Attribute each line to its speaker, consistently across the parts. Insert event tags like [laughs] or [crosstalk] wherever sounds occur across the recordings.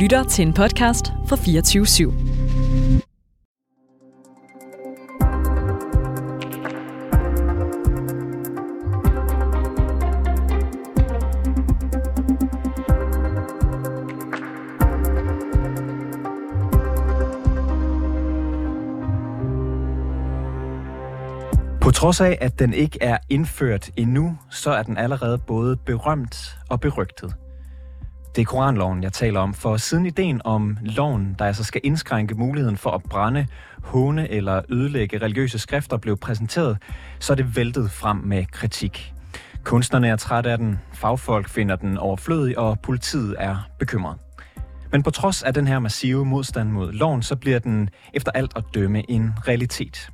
Speaker 1: lytter til en podcast fra 24 /7.
Speaker 2: På trods af, at den ikke er indført endnu, så er den allerede både berømt og berygtet. Det er Koranloven, jeg taler om, for siden ideen om loven, der altså skal indskrænke muligheden for at brænde, håne eller ødelægge religiøse skrifter, blev præsenteret, så er det væltet frem med kritik. Kunstnerne er trætte af den, fagfolk finder den overflødig, og politiet er bekymret. Men på trods af den her massive modstand mod loven, så bliver den efter alt at dømme en realitet.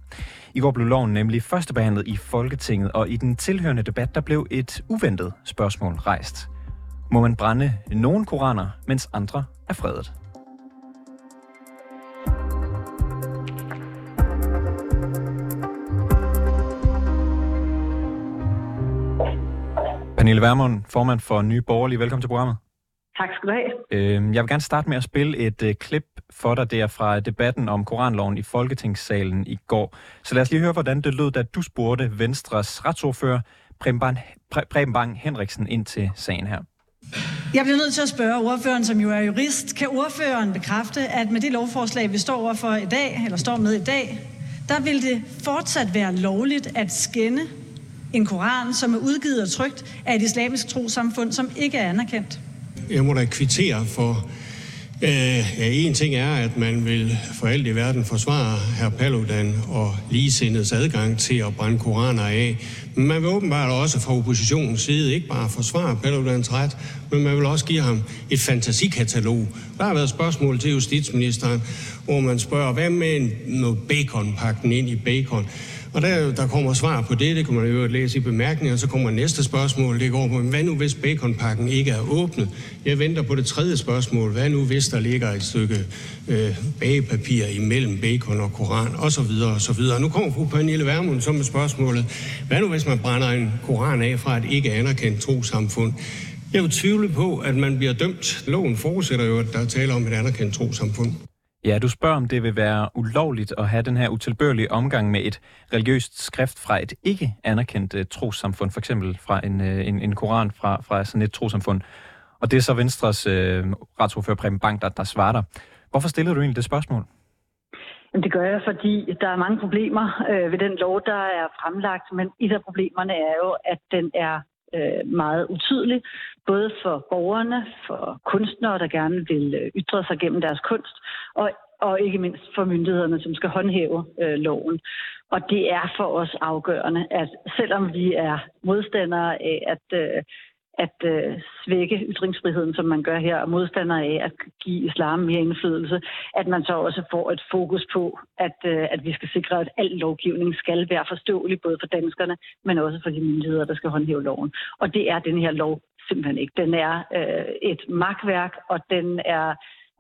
Speaker 2: I går blev loven nemlig førstebehandlet i Folketinget, og i den tilhørende debat, der blev et uventet spørgsmål rejst. Må man brænde nogle koraner, mens andre er fredet? Pernille Vermund, formand for Nye Borgerlige. Velkommen til programmet.
Speaker 3: Tak skal du have.
Speaker 2: Øhm, Jeg vil gerne starte med at spille et øh, klip for dig der fra debatten om Koranloven i Folketingssalen i går. Så lad os lige høre, hvordan det lød, da du spurgte Venstres retsordfører Preben Bang, Pre- Preben Bang Henriksen ind til sagen her.
Speaker 4: Jeg bliver nødt til at spørge ordføreren, som jo er jurist. Kan ordføreren bekræfte, at med det lovforslag, vi står overfor i dag, eller står med i dag, der vil det fortsat være lovligt at skænde en koran, som er udgivet og trygt af et islamisk trosamfund, som ikke er anerkendt?
Speaker 5: Jeg må da kvittere for, øh, ja, en ting er, at man vil for alt i verden forsvare herr Paludan og ligesindets adgang til at brænde koraner af. Men man vil åbenbart også fra oppositionens side ikke bare forsvare Paludans ret, men man vil også give ham et fantasikatalog. Der har været spørgsmål til justitsministeren, hvor man spørger, hvad med en, noget baconpakken ind i bacon? Og der, der kommer svar på det, det kan man jo læse i bemærkninger, så kommer næste spørgsmål, det går på, hvad nu hvis baconpakken ikke er åbnet? Jeg venter på det tredje spørgsmål, hvad nu hvis der ligger et stykke øh, bagepapir imellem bacon og koran, og så videre, og så videre. Nu kommer fru Pernille Vermund så med spørgsmålet, hvad nu hvis man brænder en koran af fra et ikke anerkendt trosamfund? Jeg vil tvivle på, at man bliver dømt. Loven forudsætter jo, at der er tale om et anerkendt trosamfund.
Speaker 2: Ja, du spørger, om det vil være ulovligt at have den her utilbørlige omgang med et religiøst skrift fra et ikke anerkendt øh, uh, trosamfund, for eksempel fra en, uh, en, en koran fra, fra sådan et trosamfund. Og det er så Venstres uh, retsordfører Preben Bang, der, der svarer dig. Hvorfor stillede du egentlig det spørgsmål?
Speaker 3: Jamen, det gør jeg, fordi der er mange problemer øh, ved den lov, der er fremlagt, men et af problemerne er jo, at den er øh, meget utydelig, både for borgerne, for kunstnere, der gerne vil øh, ytre sig gennem deres kunst, og, og ikke mindst for myndighederne, som skal håndhæve øh, loven. Og det er for os afgørende, at selvom vi er modstandere af at, øh, at øh, svække ytringsfriheden, som man gør her, og modstandere af at give islam mere indflydelse, at man så også får et fokus på, at, øh, at vi skal sikre, at al lovgivning skal være forståelig, både for danskerne, men også for de myndigheder, der skal håndhæve loven. Og det er den her lov simpelthen ikke. Den er øh, et magtværk, og den er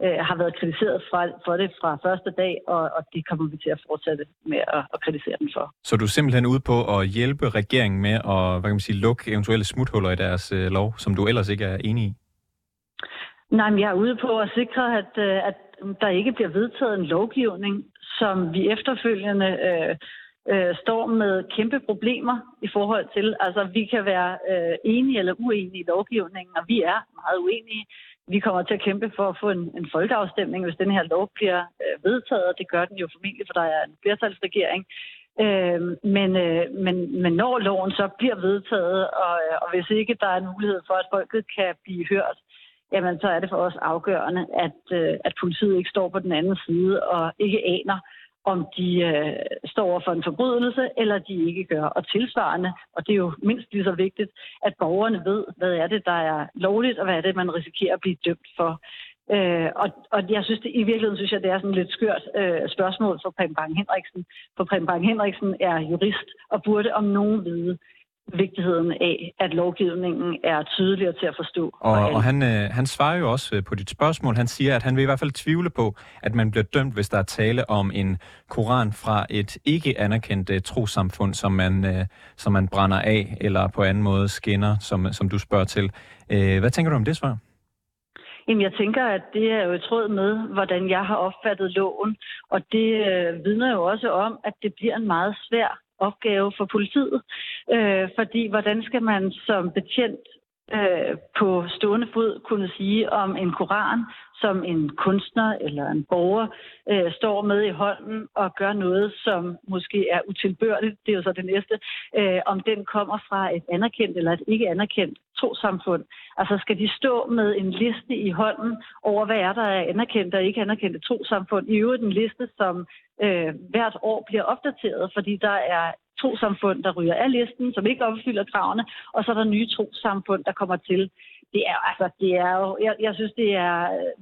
Speaker 3: øh, har været kritiseret fra, for det fra første dag, og, og det kommer vi til at fortsætte med at, at kritisere den for.
Speaker 2: Så du er simpelthen ude på at hjælpe regeringen med at hvad kan man sige, lukke eventuelle smuthuller i deres øh, lov, som du ellers ikke er enig i?
Speaker 3: Nej, men jeg er ude på at sikre, at, øh, at der ikke bliver vedtaget en lovgivning, som vi efterfølgende øh, øh, står med kæmpe problemer i forhold til. Altså, vi kan være øh, enige eller uenige i lovgivningen, og vi er meget uenige. Vi kommer til at kæmpe for at få en, en folkeafstemning, hvis den her lov bliver øh, vedtaget, og det gør den jo formentlig, for der er en flertalsregering. Øh, men, øh, men, men når loven så bliver vedtaget, og, øh, og hvis ikke der er en mulighed for, at folket kan blive hørt, jamen så er det for os afgørende, at, øh, at politiet ikke står på den anden side og ikke aner, om de øh, står over for en forbrydelse, eller de ikke gør. Og tilsvarende, og det er jo mindst lige så vigtigt, at borgerne ved, hvad er det, der er lovligt, og hvad er det, man risikerer at blive dømt for. Øh, og, og jeg synes, det, i virkeligheden synes jeg, det er sådan et lidt skørt øh, spørgsmål for Preben Bang Henriksen. For Preben Bang Henriksen er jurist og burde om nogen vide, vigtigheden af, at lovgivningen er tydeligere til at forstå.
Speaker 2: Og, og han, øh, han svarer jo også øh, på dit spørgsmål. Han siger, at han vil i hvert fald tvivle på, at man bliver dømt, hvis der er tale om en koran fra et ikke anerkendt uh, trosamfund, som man, uh, som man brænder af, eller på anden måde skinner, som, som du spørger til. Uh, hvad tænker du om det svar?
Speaker 3: Jamen, jeg tænker, at det er jo i tråd med, hvordan jeg har opfattet loven. Og det øh, vidner jo også om, at det bliver en meget svær opgave for politiet. Øh, fordi hvordan skal man som betjent øh, på stående fod kunne sige om en koran, som en kunstner eller en borger øh, står med i hånden og gør noget, som måske er utilbørligt, det er jo så det næste, øh, om den kommer fra et anerkendt eller et ikke anerkendt trosamfund. Altså skal de stå med en liste i hånden over, hvad er der er anerkendt og ikke anerkendte trosamfund. I øvrigt en liste, som øh, hvert år bliver opdateret, fordi der er trosamfund, der ryger af listen, som ikke opfylder kravene, og så er der nye trosamfund, der kommer til. Det er, altså, det er jo, jeg, jeg synes, det er øh,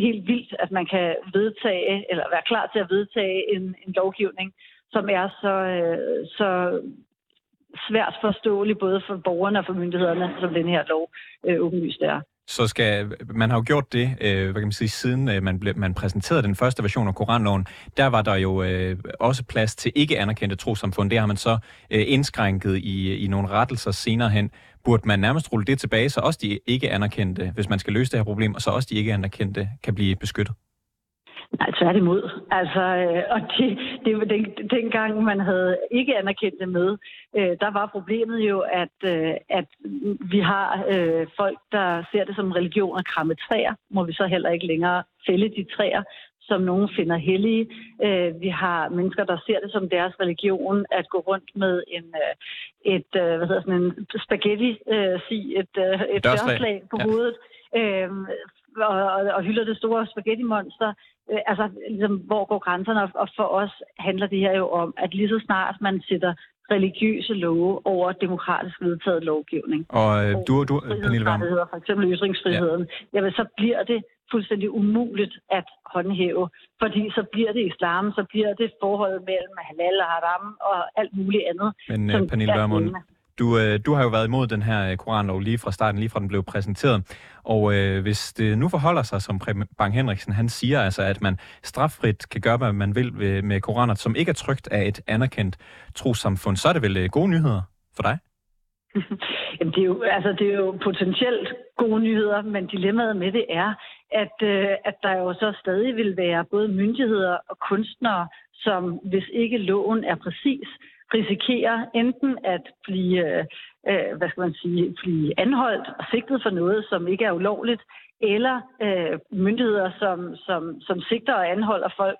Speaker 3: helt vildt, at man kan vedtage, eller være klar til at vedtage en, en lovgivning, som er så, øh, så svært forståelig både for borgerne og for myndighederne, som den her lov øh, åbenlyst er
Speaker 2: så skal man har jo gjort det, øh, hvad kan man sige, siden øh, man, ble, man præsenterede den første version af Koranloven, der var der jo øh, også plads til ikke anerkendte trosamfund. Det har man så øh, indskrænket i, øh, i nogle rettelser senere hen. Burde man nærmest rulle det tilbage, så også de ikke anerkendte, hvis man skal løse det her problem, og så også de ikke anerkendte kan blive beskyttet?
Speaker 3: Nej, tværtimod. Altså, øh, og det, det den, dengang, man havde ikke anerkendt det med, øh, der var problemet jo, at, øh, at vi har øh, folk, der ser det som religion at kramme træer. Må vi så heller ikke længere fælde de træer, som nogen finder hellige. Øh, vi har mennesker, der ser det som deres religion at gå rundt med en, øh, et, øh, hvad hedder sådan en spaghetti, øh, sig, et, øh, et dørslag på ja. hovedet. Øh, og, og, og hylder det store spaghetti-monster øh, altså, ligesom, hvor går grænserne? Og for os handler det her jo om, at lige så snart man sætter religiøse love over demokratisk vedtaget lovgivning.
Speaker 2: Og øh, du, du Pernille Werm...
Speaker 3: For eksempel ytringsfriheden. Ja. Jamen, så bliver det fuldstændig umuligt at håndhæve, fordi så bliver det islam, så bliver det forholdet mellem halal og haram og alt muligt andet.
Speaker 2: Men uh, Pernille Vermund, du, øh, du har jo været imod den her øh, koranlov lige fra starten, lige fra den blev præsenteret. Og øh, hvis det nu forholder sig, som Preben Bang Henriksen, han siger altså, at man straffrit kan gøre, hvad man vil med koraner, som ikke er trygt af et anerkendt trosamfund, så er det vel øh, gode nyheder for dig? [laughs]
Speaker 3: Jamen, det, er jo, altså, det er jo potentielt gode nyheder, men dilemmaet med det er, at, øh, at der jo så stadig vil være både myndigheder og kunstnere, som hvis ikke loven er præcis, risikerer enten at blive, øh, øh, hvad skal man sige, blive anholdt og sigtet for noget, som ikke er ulovligt, eller øh, myndigheder, som, som, som sigter og anholder folk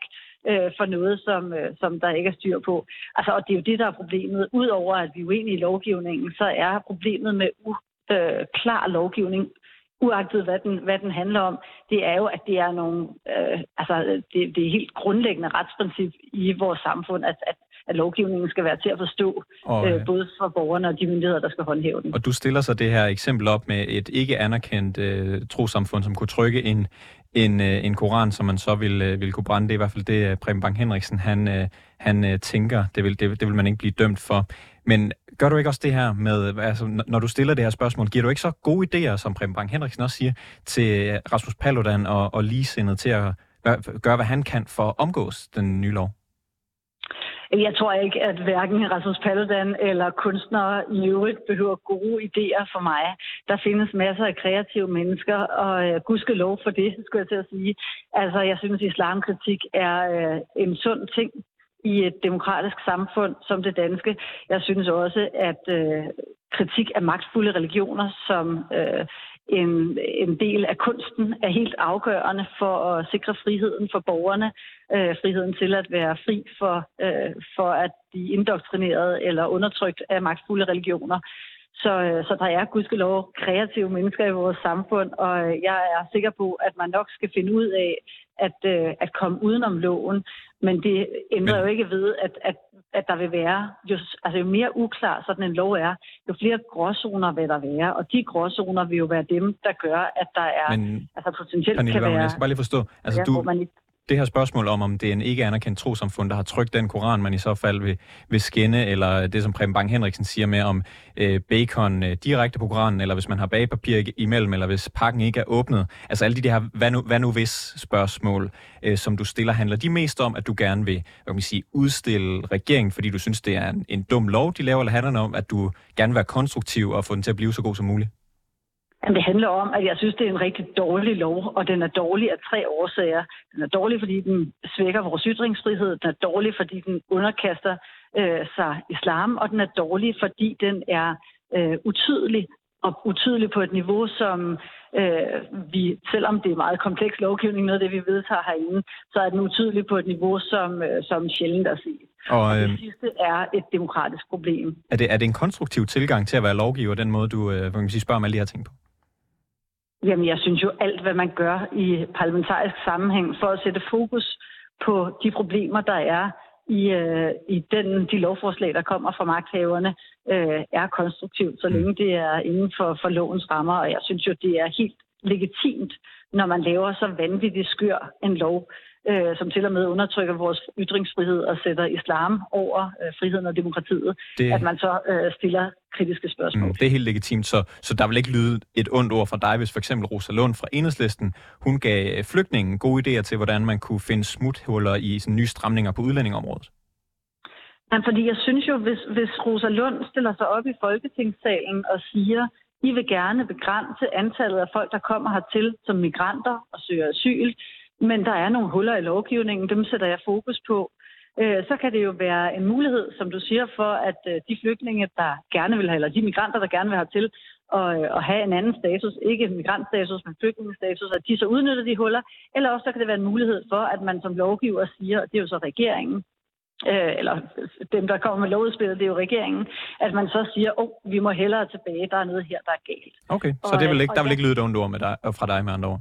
Speaker 3: øh, for noget, som, øh, som der ikke er styr på. Altså, og det er jo det, der er problemet. Udover at vi er uenige i lovgivningen, så er problemet med uklar øh, lovgivning uagtet hvad den, hvad den handler om, det er jo, at det er nogle, øh, altså det, det er helt grundlæggende retsprincip i vores samfund, at, at at lovgivningen skal være til at forstå, og, øh, både for borgerne og de myndigheder, der skal håndhæve den.
Speaker 2: Og du stiller så det her eksempel op med et ikke anerkendt øh, trosamfund, som kunne trykke en, en, øh, en koran, som man så vil, øh, vil kunne brænde. Det er i hvert fald det, øh, Preben Bang Henriksen han, øh, han øh, tænker. Det vil, det, det vil man ikke blive dømt for. Men gør du ikke også det her med, altså, når du stiller det her spørgsmål, giver du ikke så gode idéer, som Preben Bang Henriksen også siger, til Rasmus Paludan og, og ligesindet til at gøre, hvad han kan for at omgås den nye lov?
Speaker 3: Jeg tror ikke, at hverken Rasmus Paludan eller kunstnere i øvrigt behøver gode idéer for mig. Der findes masser af kreative mennesker, og øh, gudske lov for det, [laughs] skulle jeg til at sige. Altså, jeg synes, at islamkritik er øh, en sund ting i et demokratisk samfund som det danske. Jeg synes også, at øh, kritik af magtfulde religioner, som øh, en, en del af kunsten er helt afgørende for at sikre friheden for borgerne, øh, friheden til at være fri for, øh, for at blive indoktrineret eller undertrykt af magtfulde religioner. Så, øh, så der er gudskelov kreative mennesker i vores samfund, og øh, jeg er sikker på, at man nok skal finde ud af at, øh, at komme udenom loven. Men det ændrer Men... jo ikke ved, at, at, at der vil være, jo, altså jo mere uklar sådan en lov er, jo flere gråzoner vil der være. Og de gråzoner vil jo være dem, der gør, at der er, Men, altså potentielt
Speaker 2: Pernille,
Speaker 3: kan være...
Speaker 2: Jeg skal bare lige forstå, altså ja, du, man ikke det her spørgsmål om, om det er en ikke anerkendt trosamfund, der har trykt den koran, man i så fald vil, vil skænde, eller det, som Preben Bang Henriksen siger med om øh, bacon øh, direkte på koranen, eller hvis man har bagepapir imellem, eller hvis pakken ikke er åbnet. Altså alle de her hvad nu, hvad nu hvis spørgsmål, øh, som du stiller, handler de mest om, at du gerne vil hvad kan man sige, udstille regeringen, fordi du synes, det er en, en dum lov, de laver, eller handler det om, at du gerne vil være konstruktiv og få den til at blive så god som muligt?
Speaker 3: Det handler om, at jeg synes, det er en rigtig dårlig lov, og den er dårlig af tre årsager. Den er dårlig, fordi den svækker vores ytringsfrihed. Den er dårlig, fordi den underkaster øh, sig islam, og den er dårlig, fordi den er øh, utydelig og utydelig på et niveau, som øh, vi, selvom det er meget kompleks lovgivning, noget af det, vi vedtager herinde, så er den utydelig på et niveau, som, øh, som sjældent er set. Og, og det øhm, sidste er et demokratisk problem.
Speaker 2: Er det, er det en konstruktiv tilgang til at være lovgiver, den måde, du øh, kan sige, spørger om alle de her ting på?
Speaker 3: Jamen, jeg synes jo alt, hvad man gør i parlamentarisk sammenhæng for at sætte fokus på de problemer, der er i, øh, i den, de lovforslag, der kommer fra magthaverne, øh, er konstruktivt, så længe det er inden for, for lovens rammer. Og jeg synes jo, det er helt legitimt, når man laver så vanvittigt skør en lov, øh, som til og med undertrykker vores ytringsfrihed og sætter islam over øh, friheden og demokratiet, det... at man så øh, stiller kritiske spørgsmål. Mm,
Speaker 2: det er helt legitimt, så, så der vil ikke lyde et ondt ord fra dig, hvis for eksempel Rosa Lund fra Enhedslisten, hun gav flygtningen gode idéer til, hvordan man kunne finde smuthuller i sådan, nye stramninger på udlændingområdet.
Speaker 3: Men fordi jeg synes jo, hvis, hvis Rosa Lund stiller sig op i Folketingssalen og siger, I vil gerne begrænse antallet af folk, der kommer hertil som migranter og søger asyl, men der er nogle huller i lovgivningen, dem sætter jeg fokus på. Øh, så kan det jo være en mulighed, som du siger, for at øh, de flygtninge, der gerne vil have, eller de migranter, der gerne vil have til at, øh, at have en anden status, ikke migrantstatus, men flygtningestatus, at de så udnytter de huller, eller også så kan det være en mulighed for, at man som lovgiver siger, og det er jo så regeringen, eller dem, der kommer med lovudspillet, det er jo regeringen, at man så siger, åh, oh, vi må hellere tilbage, der er noget her, der er galt.
Speaker 2: Okay, så og, det vil ikke, der vil ikke lyde et ondt ord med dig, fra dig med andre ord?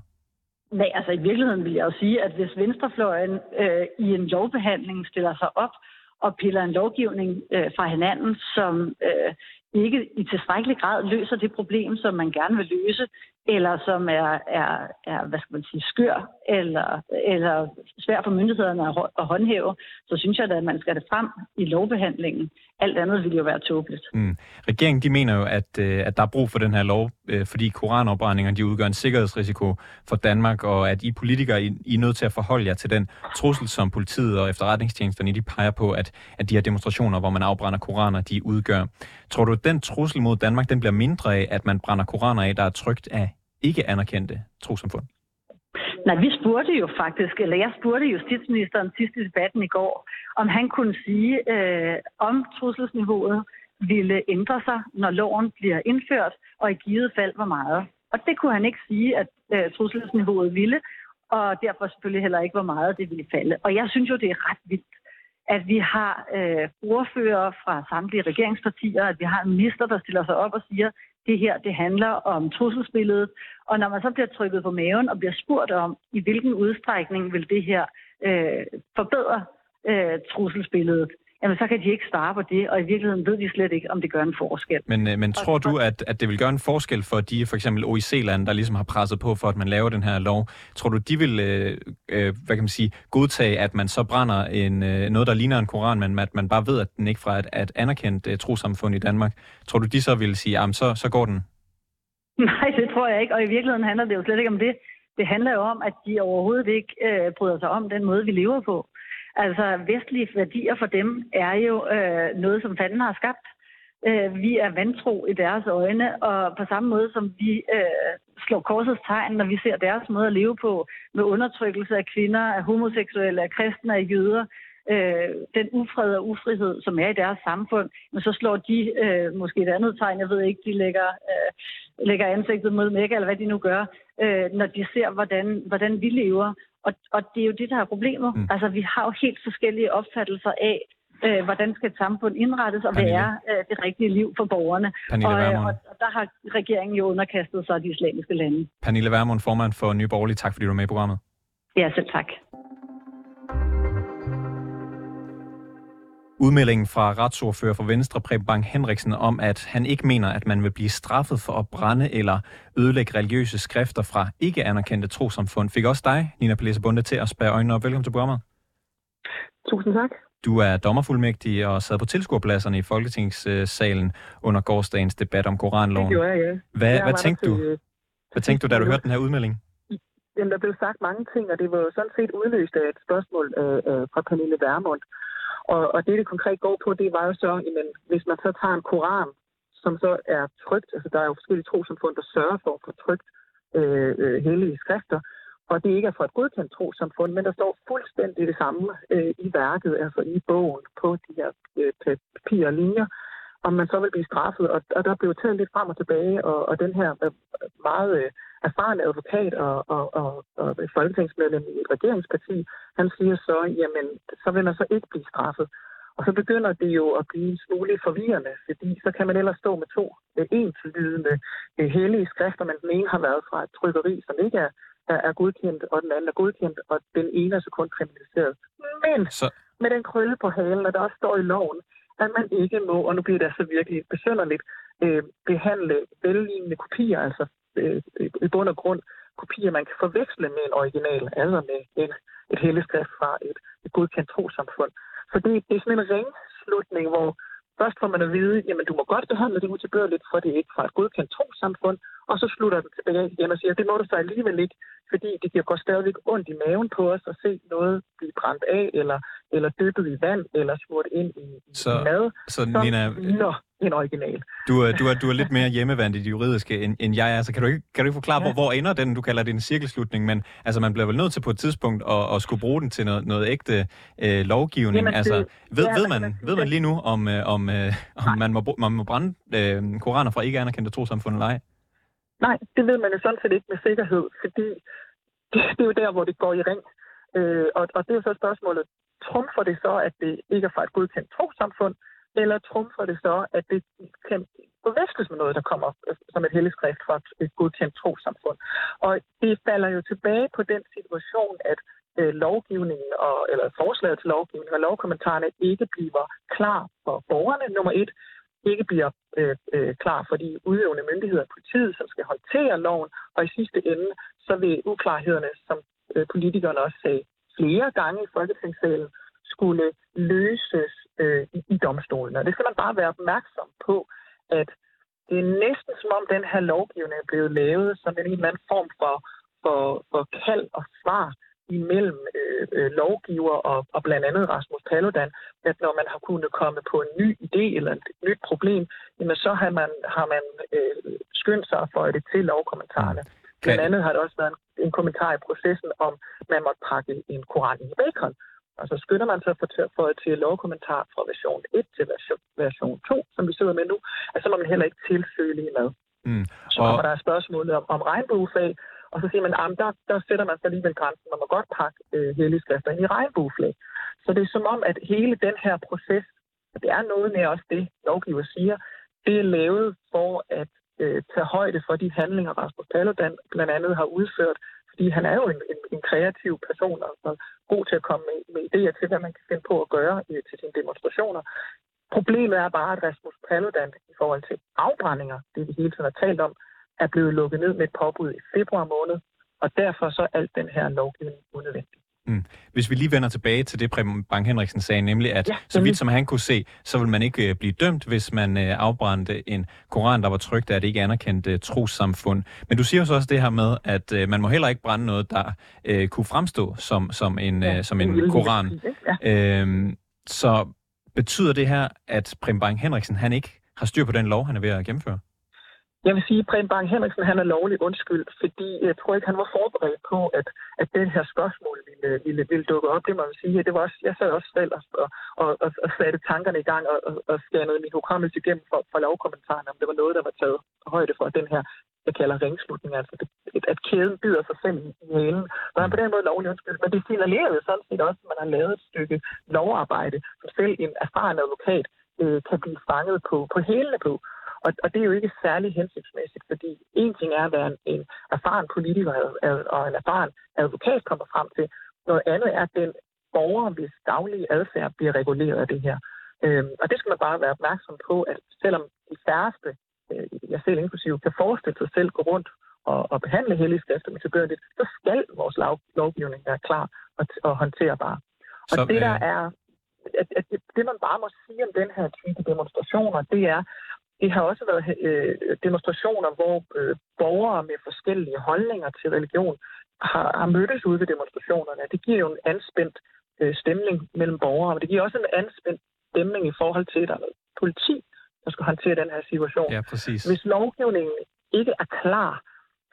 Speaker 3: Nej, altså i virkeligheden vil jeg jo sige, at hvis venstrefløjen øh, i en lovbehandling stiller sig op og piller en lovgivning øh, fra hinanden, som øh, ikke i tilstrækkelig grad løser det problem, som man gerne vil løse, eller som er, er, er hvad skal man sige, skør, eller, eller svær for myndighederne at håndhæve, så synes jeg da, at man skal det frem i lovbehandlingen. Alt andet ville jo være tåbeligt.
Speaker 2: Mm. Regeringen de mener jo, at, øh, at der er brug for den her lov, øh, fordi koranopbrændinger de udgør en sikkerhedsrisiko for Danmark, og at I politikere I, I er nødt til at forholde jer til den trussel, som politiet og efterretningstjenesterne de peger på, at, at de her demonstrationer, hvor man afbrænder koraner, de udgør. Tror du, at den trussel mod Danmark, den bliver mindre af, at man brænder koraner af, der er trygt af ikke anerkendte trosamfund?
Speaker 3: Nej, vi spurgte jo faktisk, eller jeg spurgte justitsministeren sidst i debatten i går, om han kunne sige, øh, om trusselsniveauet ville ændre sig, når loven bliver indført, og i givet fald hvor meget. Og det kunne han ikke sige, at øh, trusselsniveauet ville, og derfor selvfølgelig heller ikke, hvor meget det ville falde. Og jeg synes jo, det er ret vildt, at vi har øh, ordfører fra samtlige regeringspartier, at vi har en minister, der stiller sig op og siger, det her det handler om trusselsbilledet. Og når man så bliver trykket på maven og bliver spurgt om, i hvilken udstrækning vil det her øh, forbedre øh, trusselsbilledet, jamen så kan de ikke svare på det, og i virkeligheden ved de slet ikke, om det gør en forskel.
Speaker 2: Men, øh, men tror du, at, at det vil gøre en forskel for de for eksempel OIC-lande, der ligesom har presset på for, at man laver den her lov? Tror du, de vil øh, øh, hvad kan man sige, godtage, at man så brænder en, øh, noget, der ligner en koran, men at man bare ved, at den ikke fra et, et anerkendt øh, trosamfund i Danmark? Tror du, de så vil sige, at så, så går den? [laughs]
Speaker 3: Nej, det tror jeg ikke, og i virkeligheden handler det jo slet ikke om det. Det handler jo om, at de overhovedet ikke øh, bryder sig om den måde, vi lever på. Altså vestlige værdier for dem er jo øh, noget, som fanden har skabt. Øh, vi er vantro i deres øjne, og på samme måde som vi øh, slår korsets tegn, når vi ser deres måde at leve på, med undertrykkelse af kvinder, af homoseksuelle, af kristne, af jøder, øh, den ufred og ufrihed, som er i deres samfund, men så slår de øh, måske et andet tegn, jeg ved ikke, de lægger, øh, lægger ansigtet mod mig, eller hvad de nu gør, øh, når de ser, hvordan, hvordan vi lever. Og, og det er jo det, der er problemet. Mm. Altså, vi har jo helt forskellige opfattelser af, øh, hvordan skal et samfund indrettes, og Pernille. hvad er øh, det rigtige liv for borgerne. og, øh, og, og der har regeringen jo underkastet sig de islamiske lande.
Speaker 2: Pernille Vermund, formand for Nye Borgerlige. Tak fordi du var med i programmet.
Speaker 3: Ja, selv tak.
Speaker 2: Udmeldingen fra retsordfører for Venstre, Preben Bang Henriksen, om at han ikke mener, at man vil blive straffet for at brænde eller ødelægge religiøse skrifter fra ikke anerkendte trosamfund, fik også dig, Nina Palese Bunde, til at spære øjnene op. Velkommen til programmet.
Speaker 6: Tusind tak.
Speaker 2: Du er dommerfuldmægtig og sad på tilskuerpladserne i Folketingssalen under gårdsdagens debat om Koranloven.
Speaker 6: Det gjorde jeg, ja.
Speaker 2: Hvad, jeg hvad tænkte du? Øh, hvad tænkte du, da du [laughs] hørte den her udmelding?
Speaker 6: Jamen, der blev sagt mange ting, og det var jo sådan set udløst af et spørgsmål øh, øh, fra Pernille Vermund. Og, og det, det konkret går på, det var jo så, jamen, hvis man så tager en koran, som så er trygt. Altså, der er jo forskellige trosamfund, der sørger for at få trygt øh, øh hellige skrifter, og det ikke er fra et godkendt trosamfund, men der står fuldstændig det samme øh, i værket, altså i bogen på de her øh, papir og linjer, om man så vil blive straffet. Og, og der blev taget lidt frem og tilbage, og, og den her øh, meget øh, erfarne advokat og, og, og, og folketingsmedlem i et regeringsparti, han siger så, jamen, så vil man så ikke blive straffet. Og så begynder det jo at blive en smule forvirrende, fordi så kan man ellers stå med to øh, enslydende øh, hellige skrifter, men den ene har været fra et trykkeri, som ikke er, er, er godkendt, og den anden er godkendt, og den ene er så kun kriminaliseret. Men så... med den krølle på halen, og der også står i loven, at man ikke må, og nu bliver det altså virkelig besynderligt, øh, behandle vellignende kopier, altså Øh, øh, i bund og grund kopier, man kan forveksle med en original, altså med en, et helligskrift fra et, et godkendt trosamfund. Så det, det er sådan en ringslutning, hvor først får man at vide, jamen du må godt behandle det utilbørligt, for det er ikke fra et godkendt trosamfund, og så slutter den tilbage igen og siger, det må du så alligevel ikke, fordi det kan gå stadigvæk ondt i maven på os at se noget blive brændt af, eller, eller dyppet i vand, eller smurt ind i,
Speaker 2: så,
Speaker 6: i mad.
Speaker 2: Så Nina,
Speaker 6: Nå, en original.
Speaker 2: Du, er, du, er, du er lidt mere hjemmevandt i det juridiske, end, end jeg er. Så kan du ikke, kan du ikke forklare, ja. hvor, hvor ender den? Du kalder det en cirkelslutning, men altså, man bliver vel nødt til på et tidspunkt at, at skulle bruge den til noget, noget ægte øh, lovgivning. Jamen, altså, ved, ja, ved, man, ved man lige nu, om, øh, om, øh, om man, må, man må brænde øh, koraner fra ikke anerkendte trosamfund eller ej?
Speaker 6: Nej, det ved man jo sådan set ikke med sikkerhed, fordi det, det er jo der, hvor det går i ring. Øh, og, og det er jo så spørgsmålet, trumfer det så, at det ikke er fra et godkendt trosamfund, eller trumfer det så, at det kan forveksles med noget, der kommer øh, som et helligskrift fra et godkendt trosamfund. Og det falder jo tilbage på den situation, at øh, lovgivningen og, eller forslaget til lovgivning og lovkommentarerne ikke bliver klar for borgerne, nummer et, ikke bliver øh, øh, klar for de udøvende myndigheder, politiet, som skal håndtere loven, og i sidste ende, så vil uklarhederne, som øh, politikerne også sagde flere gange i Folketingssalen, skulle løses øh, i, i domstolene. Og det skal man bare være opmærksom på, at det er næsten som om den her lovgivning er blevet lavet som en eller anden form for, for, for kald og svar imellem øh, øh, lovgiver og, og blandt andet Rasmus Paludan, at når man har kunnet komme på en ny idé eller et nyt problem, jamen så har man, har man øh, skyndt sig for det til lovkommentarerne. Mm. Blandt andet har der også været en, en kommentar i processen om, man måtte pakke en koran i bacon. Og så skynder man sig at få det til lovkommentar fra version 1 til version, version 2, som vi sidder med nu, at så må man heller ikke tilsøge lige med. Mm. Så kommer og... der spørgsmålet om, om regnbuefag, og så siger man, at der, der sætter man sig alligevel grænsen. Man må godt pakke øh, helligskrifter ind i regnbueflag. Så det er som om, at hele den her proces, og det er noget med også det, lovgiver siger, det er lavet for at øh, tage højde for de handlinger, Rasmus Paludan blandt andet har udført. Fordi han er jo en, en, en kreativ person og god til at komme med, med idéer til, hvad man kan finde på at gøre øh, til sine demonstrationer. Problemet er bare, at Rasmus Paludan i forhold til afbrændinger, det vi hele tiden har talt om, er blevet lukket ned med et påbud i februar måned, og derfor så er alt den her lovgivning unødvendig.
Speaker 2: Mm. Hvis vi lige vender tilbage til det, Preben Bang Henriksen sagde, nemlig at ja, så vidt som han kunne se, så vil man ikke uh, blive dømt, hvis man uh, afbrændte en koran, der var trygt af et ikke anerkendt uh, trossamfund. Men du siger jo så også det her med, at uh, man må heller ikke brænde noget, der uh, kunne fremstå som, som en, ja, uh, som en koran. Ja. Uh, så betyder det her, at Preben Bang Henriksen han ikke har styr på den lov, han er ved at gennemføre?
Speaker 6: Jeg vil sige, at Preben Bang Henriksen han er lovlig undskyld, fordi jeg tror ikke, han var forberedt på, at, at den her spørgsmål ville, ville, ville dukke op. Det må man sige. Det var også, jeg sad også selv og, og, og, og satte tankerne i gang og, og, og scannede min hukommelse igennem for, for lovkommentarerne, om det var noget, der var taget højde for den her jeg kalder ringslutning, altså det, at kæden byder sig selv i hælen. Så han på den måde lovlig undskyld. Men det signalerede sådan set også, at man har lavet et stykke lovarbejde, som selv en erfaren advokat øh, kan blive fanget på, på hælene på. Og, og det er jo ikke særlig hensigtsmæssigt, fordi en ting er, hvad en, en erfaren politiker og en erfaren advokat kommer frem til. Noget andet er den borger, hvis daglige adfærd bliver reguleret af det her. Øhm, og det skal man bare være opmærksom på, at selvom de færreste, øh, jeg selv inklusive, kan forestille sig selv gå rundt og, og behandle hellige skrifter med tilbørligt, så skal vores lov, lovgivning være klar og, og håndterbar. Og så, det der øh, er, at, at det, det man bare må sige om den her type demonstrationer, det er, det har også været øh, demonstrationer, hvor øh, borgere med forskellige holdninger til religion har, har mødtes ude ved demonstrationerne. Det giver jo en anspændt øh, stemning mellem borgere, men det giver også en anspændt stemning i forhold til, at der er noget politi der skal håndtere den her situation.
Speaker 2: Ja, præcis.
Speaker 6: Hvis lovgivningen ikke er klar,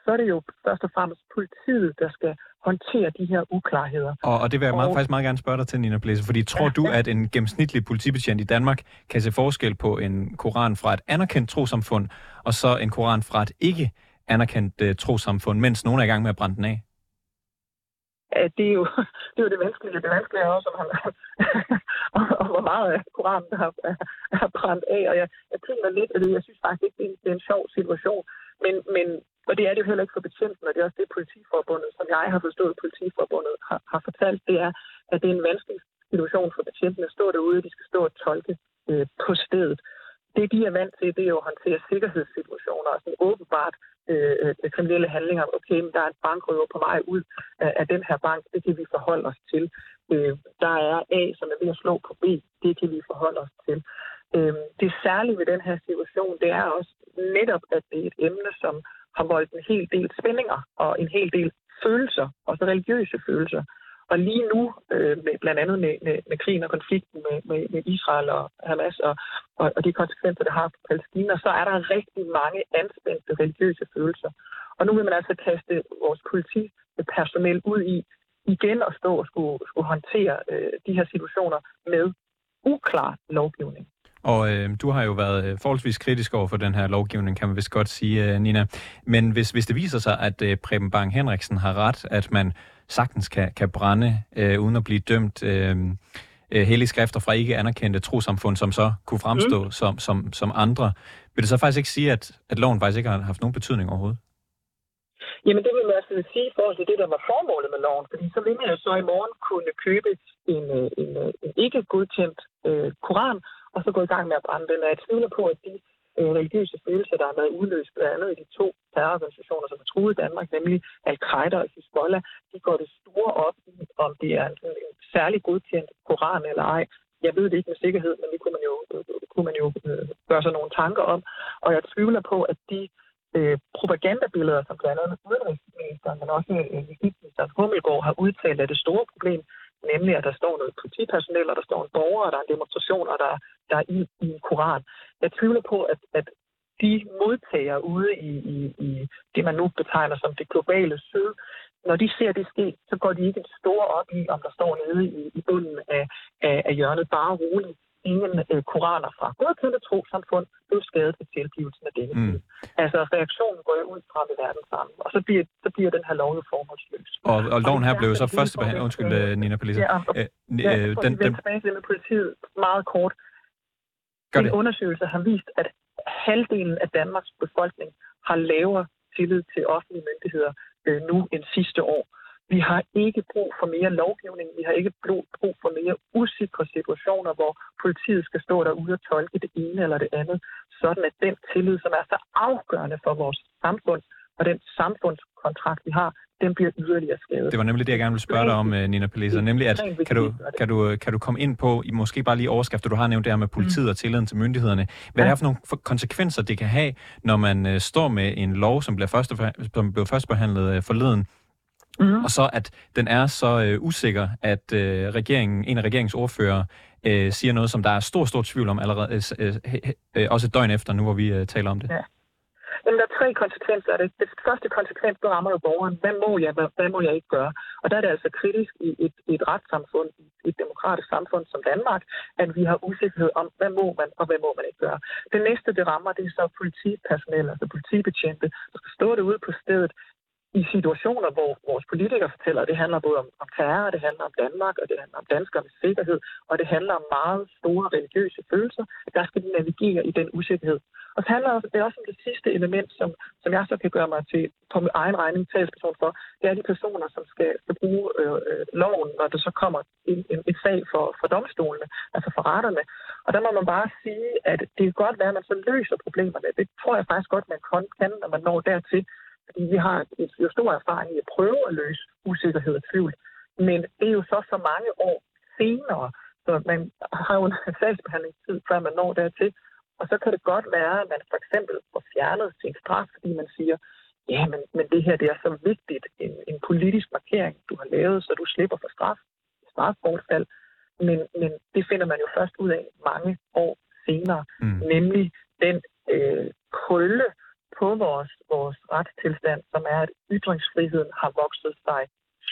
Speaker 6: så er det jo først og fremmest politiet, der skal håndtere de her uklarheder.
Speaker 2: Og, og det vil jeg meget,
Speaker 6: Og-
Speaker 2: faktisk meget gerne spørge dig til, Nina Blæse, fordi tror du, at en gennemsnitlig politibetjent i Danmark kan se forskel på en koran fra et anerkendt trosamfund, og så en koran fra et ikke anerkendt uh, trosamfund, mens nogen er i gang med at brænde den af?
Speaker 6: Ja, det er jo [laughs] det, er jo det vanskelige. Det vanskelige er også, om han, og, og hvor meget af Koranen der er, er brændt af. Og jeg, jeg tænker lidt, at jeg synes faktisk ikke, det er en, det er en sjov situation. Men, men, og det er det jo heller ikke for betjenten, og det er også det politiforbundet, som jeg har forstået, politiforbundet har, har fortalt, det er, at det er en vanskelig situation for betjentene at stå derude, de skal stå og tolke øh, på stedet. Det, de er vant til, det er jo at håndtere sikkerhedssituationer og sådan åbenbart øh, øh, kriminelle handlinger. Okay, men der er en bankrøver på vej ud af, af den her bank, det kan vi forholde os til. Øh, der er A, som er ved at slå på B, det kan vi forholde os til. Øh, det særlige ved den her situation, det er også netop, at det er et emne, som har voldt en hel del spændinger og en hel del følelser, også religiøse følelser. Og lige nu, øh, med, blandt andet med, med, med krigen og konflikten med, med, med Israel og Hamas og, og, og de konsekvenser, det har for Palæstina, så er der rigtig mange anspændte religiøse følelser. Og nu vil man altså kaste vores politipersonel ud i igen at stå og skulle, skulle håndtere øh, de her situationer med uklar lovgivning.
Speaker 2: Og øh, du har jo været øh, forholdsvis kritisk over for den her lovgivning, kan man vist godt sige, øh, Nina. Men hvis, hvis det viser sig, at øh, Preben Bang Henriksen har ret, at man sagtens kan, kan brænde øh, uden at blive dømt øh, øh, hellige skrifter fra ikke anerkendte trosamfund, som så kunne fremstå mm. som, som, som andre, vil det så faktisk ikke sige, at, at loven faktisk ikke har haft nogen betydning overhovedet?
Speaker 6: Jamen det vil man altså sige i forhold til det, der var formålet med loven, fordi så vil man jo så i morgen kunne købe en, en, en ikke godkendt øh, koran, og så gå i gang med at brænde den. Og jeg tvivler på, at de øh, religiøse følelser, der har været udløst blandt andet i de to terrororganisationer, som har truet Danmark, nemlig Al-Qaida og Hezbollah, de går det store op i, om det er en, en særlig godkendt koran eller ej. Jeg ved det ikke med sikkerhed, men det kunne man jo, kunne man jo øh, gøre sig nogle tanker om. Og jeg tvivler på, at de øh, propagandabilleder, som blandt andet udenrigsministeren, men også øh, justitsministeren Hummelgaard har udtalt, er det store problem, nemlig at der står noget politipersonel, og der står en borger, og der er en demonstration, og der, der er i, i en koran. Jeg tvivler på, at, at de modtager ude i, i, i det, man nu betegner som det globale syd, når de ser det ske, så går de ikke en stor op i, om der står nede i, i bunden af, af, af hjørnet. Bare roligt. Ingen øh, koraner fra godkendte trosamfund blev skadet ved tilgivelsen af denne
Speaker 2: Mm.
Speaker 6: Altså reaktionen går jo ud fra ved verden sammen, og så bliver, så bliver den her lov jo formålsløs.
Speaker 2: Og, og loven her blev så første behandling. Undskyld,
Speaker 6: øh,
Speaker 2: øh, Nina Palisa.
Speaker 6: Ja,
Speaker 2: Øh,
Speaker 6: Ja,
Speaker 2: øh, den, den,
Speaker 6: tilbage til med politiet meget kort.
Speaker 2: Gør
Speaker 6: en
Speaker 2: det.
Speaker 6: undersøgelse har vist, at halvdelen af Danmarks befolkning har lavere tillid til offentlige myndigheder øh, nu end sidste år. Vi har ikke brug for mere lovgivning. Vi har ikke brug for mere usikre situationer, hvor politiet skal stå derude og tolke det ene eller det andet, sådan at den tillid, som er så afgørende for vores samfund og den samfundskontrakt, vi har, den bliver yderligere skadet.
Speaker 2: Det var nemlig det, jeg gerne ville spørge dig om, øh, Nina Palisa. Nemlig, at kan du, kan, du, kan du komme ind på, i måske bare lige overskrifter, du har nævnt det her med politiet og tilliden til myndighederne. Hvad
Speaker 6: Ja.
Speaker 2: er for nogle konsekvenser, det kan have, når man øh, står med en lov, som, bliver første, som blev først behandlet øh, forleden,
Speaker 6: Mhm.
Speaker 2: og så at den er så øh, usikker, at øh, regeringen, en af regeringsordfører øh, siger noget, som der er stor, stor tvivl om allerede, øh, øh, øh, også et døgn efter, nu hvor vi øh, taler om det.
Speaker 6: Ja. Jamen, der er tre konsekvenser af det. Det første konsekvens, det rammer jo borgeren. Hvad må jeg, hvad, hvad må jeg ikke gøre? Og der er det altså kritisk i et, i et retssamfund, i et demokratisk samfund som Danmark, at vi har usikkerhed om, hvad må man, og hvad må man ikke gøre. Det næste, det rammer, det er så politipersonel, altså politibetjente, der skal stå derude på stedet i situationer, hvor vores politikere fortæller, at det handler både om, om terror, det handler om Danmark, og det handler om danskernes sikkerhed, og det handler om meget store religiøse følelser, der skal de navigere i den usikkerhed. Og så handler det også om det sidste element, som, som jeg så kan gøre mig til på min egen regning talsperson for, det er de personer, som skal, skal bruge øh, øh, loven, når der så kommer en, en, en sag for, for domstolene, altså for retterne. Og der må man bare sige, at det kan godt være, at man så løser problemerne. Det tror jeg faktisk godt, man kan, når man når dertil. Fordi vi har et, jo stor erfaring i at prøve at løse usikkerhed og tvivl. Men det er jo så så mange år senere, så man har jo en [laughs] sagsbehandlingstid, før man når dertil. Og så kan det godt være, at man for eksempel får fjernet sin straf, fordi man siger, ja, men, men det her det er så vigtigt, en, en politisk markering, du har lavet, så du slipper for straf, strafbortfald. Men, men det finder man jo først ud af mange år senere,
Speaker 2: Mm.
Speaker 6: nemlig den øh, krølle på vores, vores retstilstand, som er, at ytringsfriheden har vokset sig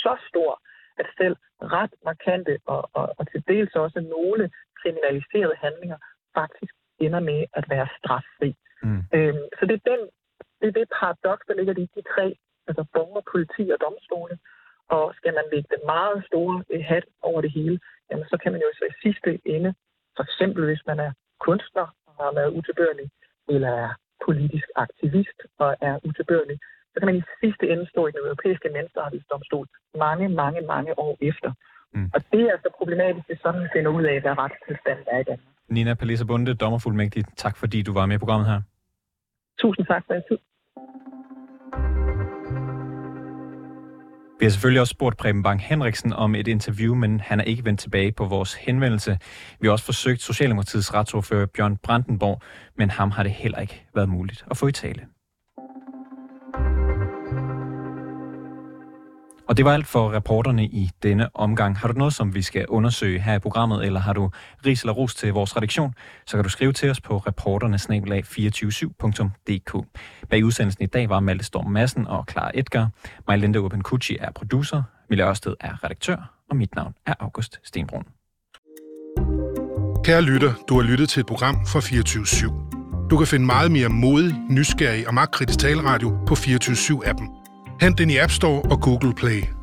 Speaker 6: så stor, at selv ret markante og, og, og til dels også nogle kriminaliserede handlinger faktisk ender med at være straffri. Mm. Øhm, så det er, den, det er det paradoks, der ligger i de tre, altså borger, politi og domstole. Og skal man lægge den meget store øh, hat over det hele, jamen så kan man jo så i sidste ende, for eksempel hvis man er kunstner og har været utilbørlig, eller er politisk aktivist og er utilbørlig, så kan man i sidste ende stå i den europæiske menneskerettighedsdomstol mange, mange, mange år efter. Mm. Og det er altså problematisk, hvis sådan finder ud af, hvad retstilstanden er i Danmark.
Speaker 2: Nina Palisa Bunde, dommerfuldmægtig, tak fordi du var med i programmet her.
Speaker 6: Tusind tak for jeres tid.
Speaker 2: Vi har selvfølgelig også spurgt Preben Bang Henriksen om et interview, men han er ikke vendt tilbage på vores henvendelse. Vi har også forsøgt Socialdemokratiets retsordfører Bjørn Brandenborg, men ham har det heller ikke været muligt at få i tale. Og det var alt for reporterne i denne omgang. Har du noget, som vi skal undersøge her i programmet, eller har du ris eller ros til vores redaktion, så kan du skrive til os på reporternesnabelag247.dk. Bag udsendelsen i dag var Malte Storm Madsen og Clara Edgar. Majlinde Urban Kucci er producer, Mille Ørsted er redaktør, og mit navn er August Stenbrun.
Speaker 7: Kære lytter, du har lyttet til et program fra 24 Du kan finde meget mere modig, nysgerrig og magtkritisk taleradio på 24 appen Hent den i App Store og Google Play.